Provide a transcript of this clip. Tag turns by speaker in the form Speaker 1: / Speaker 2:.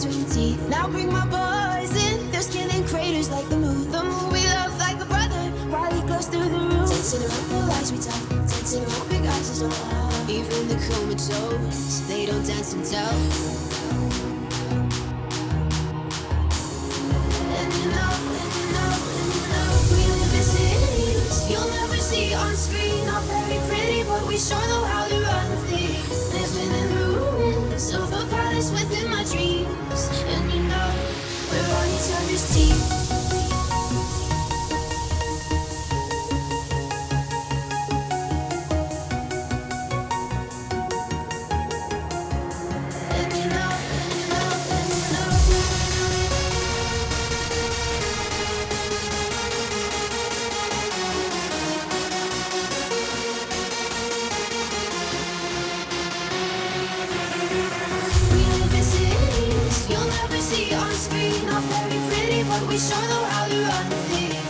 Speaker 1: Teeth. Now bring my boys in. they're in craters like the moon. The moon we love like a brother. He glows through the roof. Dancing around the lies we tell. Dancing around big eyes is all. Even the comatose, they don't dance and tell. Know, know, know, you'll never see on screen. Not very pretty, but we sure on screen, not very pretty, but we sure know how to run things.